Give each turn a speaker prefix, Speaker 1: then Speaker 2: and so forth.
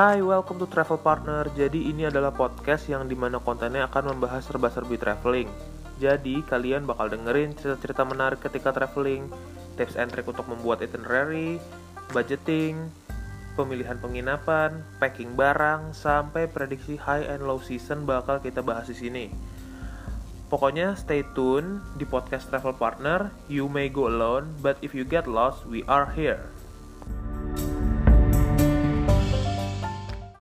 Speaker 1: Hai, welcome to Travel Partner. Jadi ini adalah podcast yang di mana kontennya akan membahas serba-serbi traveling. Jadi kalian bakal dengerin cerita-cerita menarik ketika traveling, tips and trick untuk membuat itinerary, budgeting, pemilihan penginapan, packing barang, sampai prediksi high and low season bakal kita bahas di sini. Pokoknya stay tune di podcast Travel Partner. You may go alone, but if you get lost, we are here.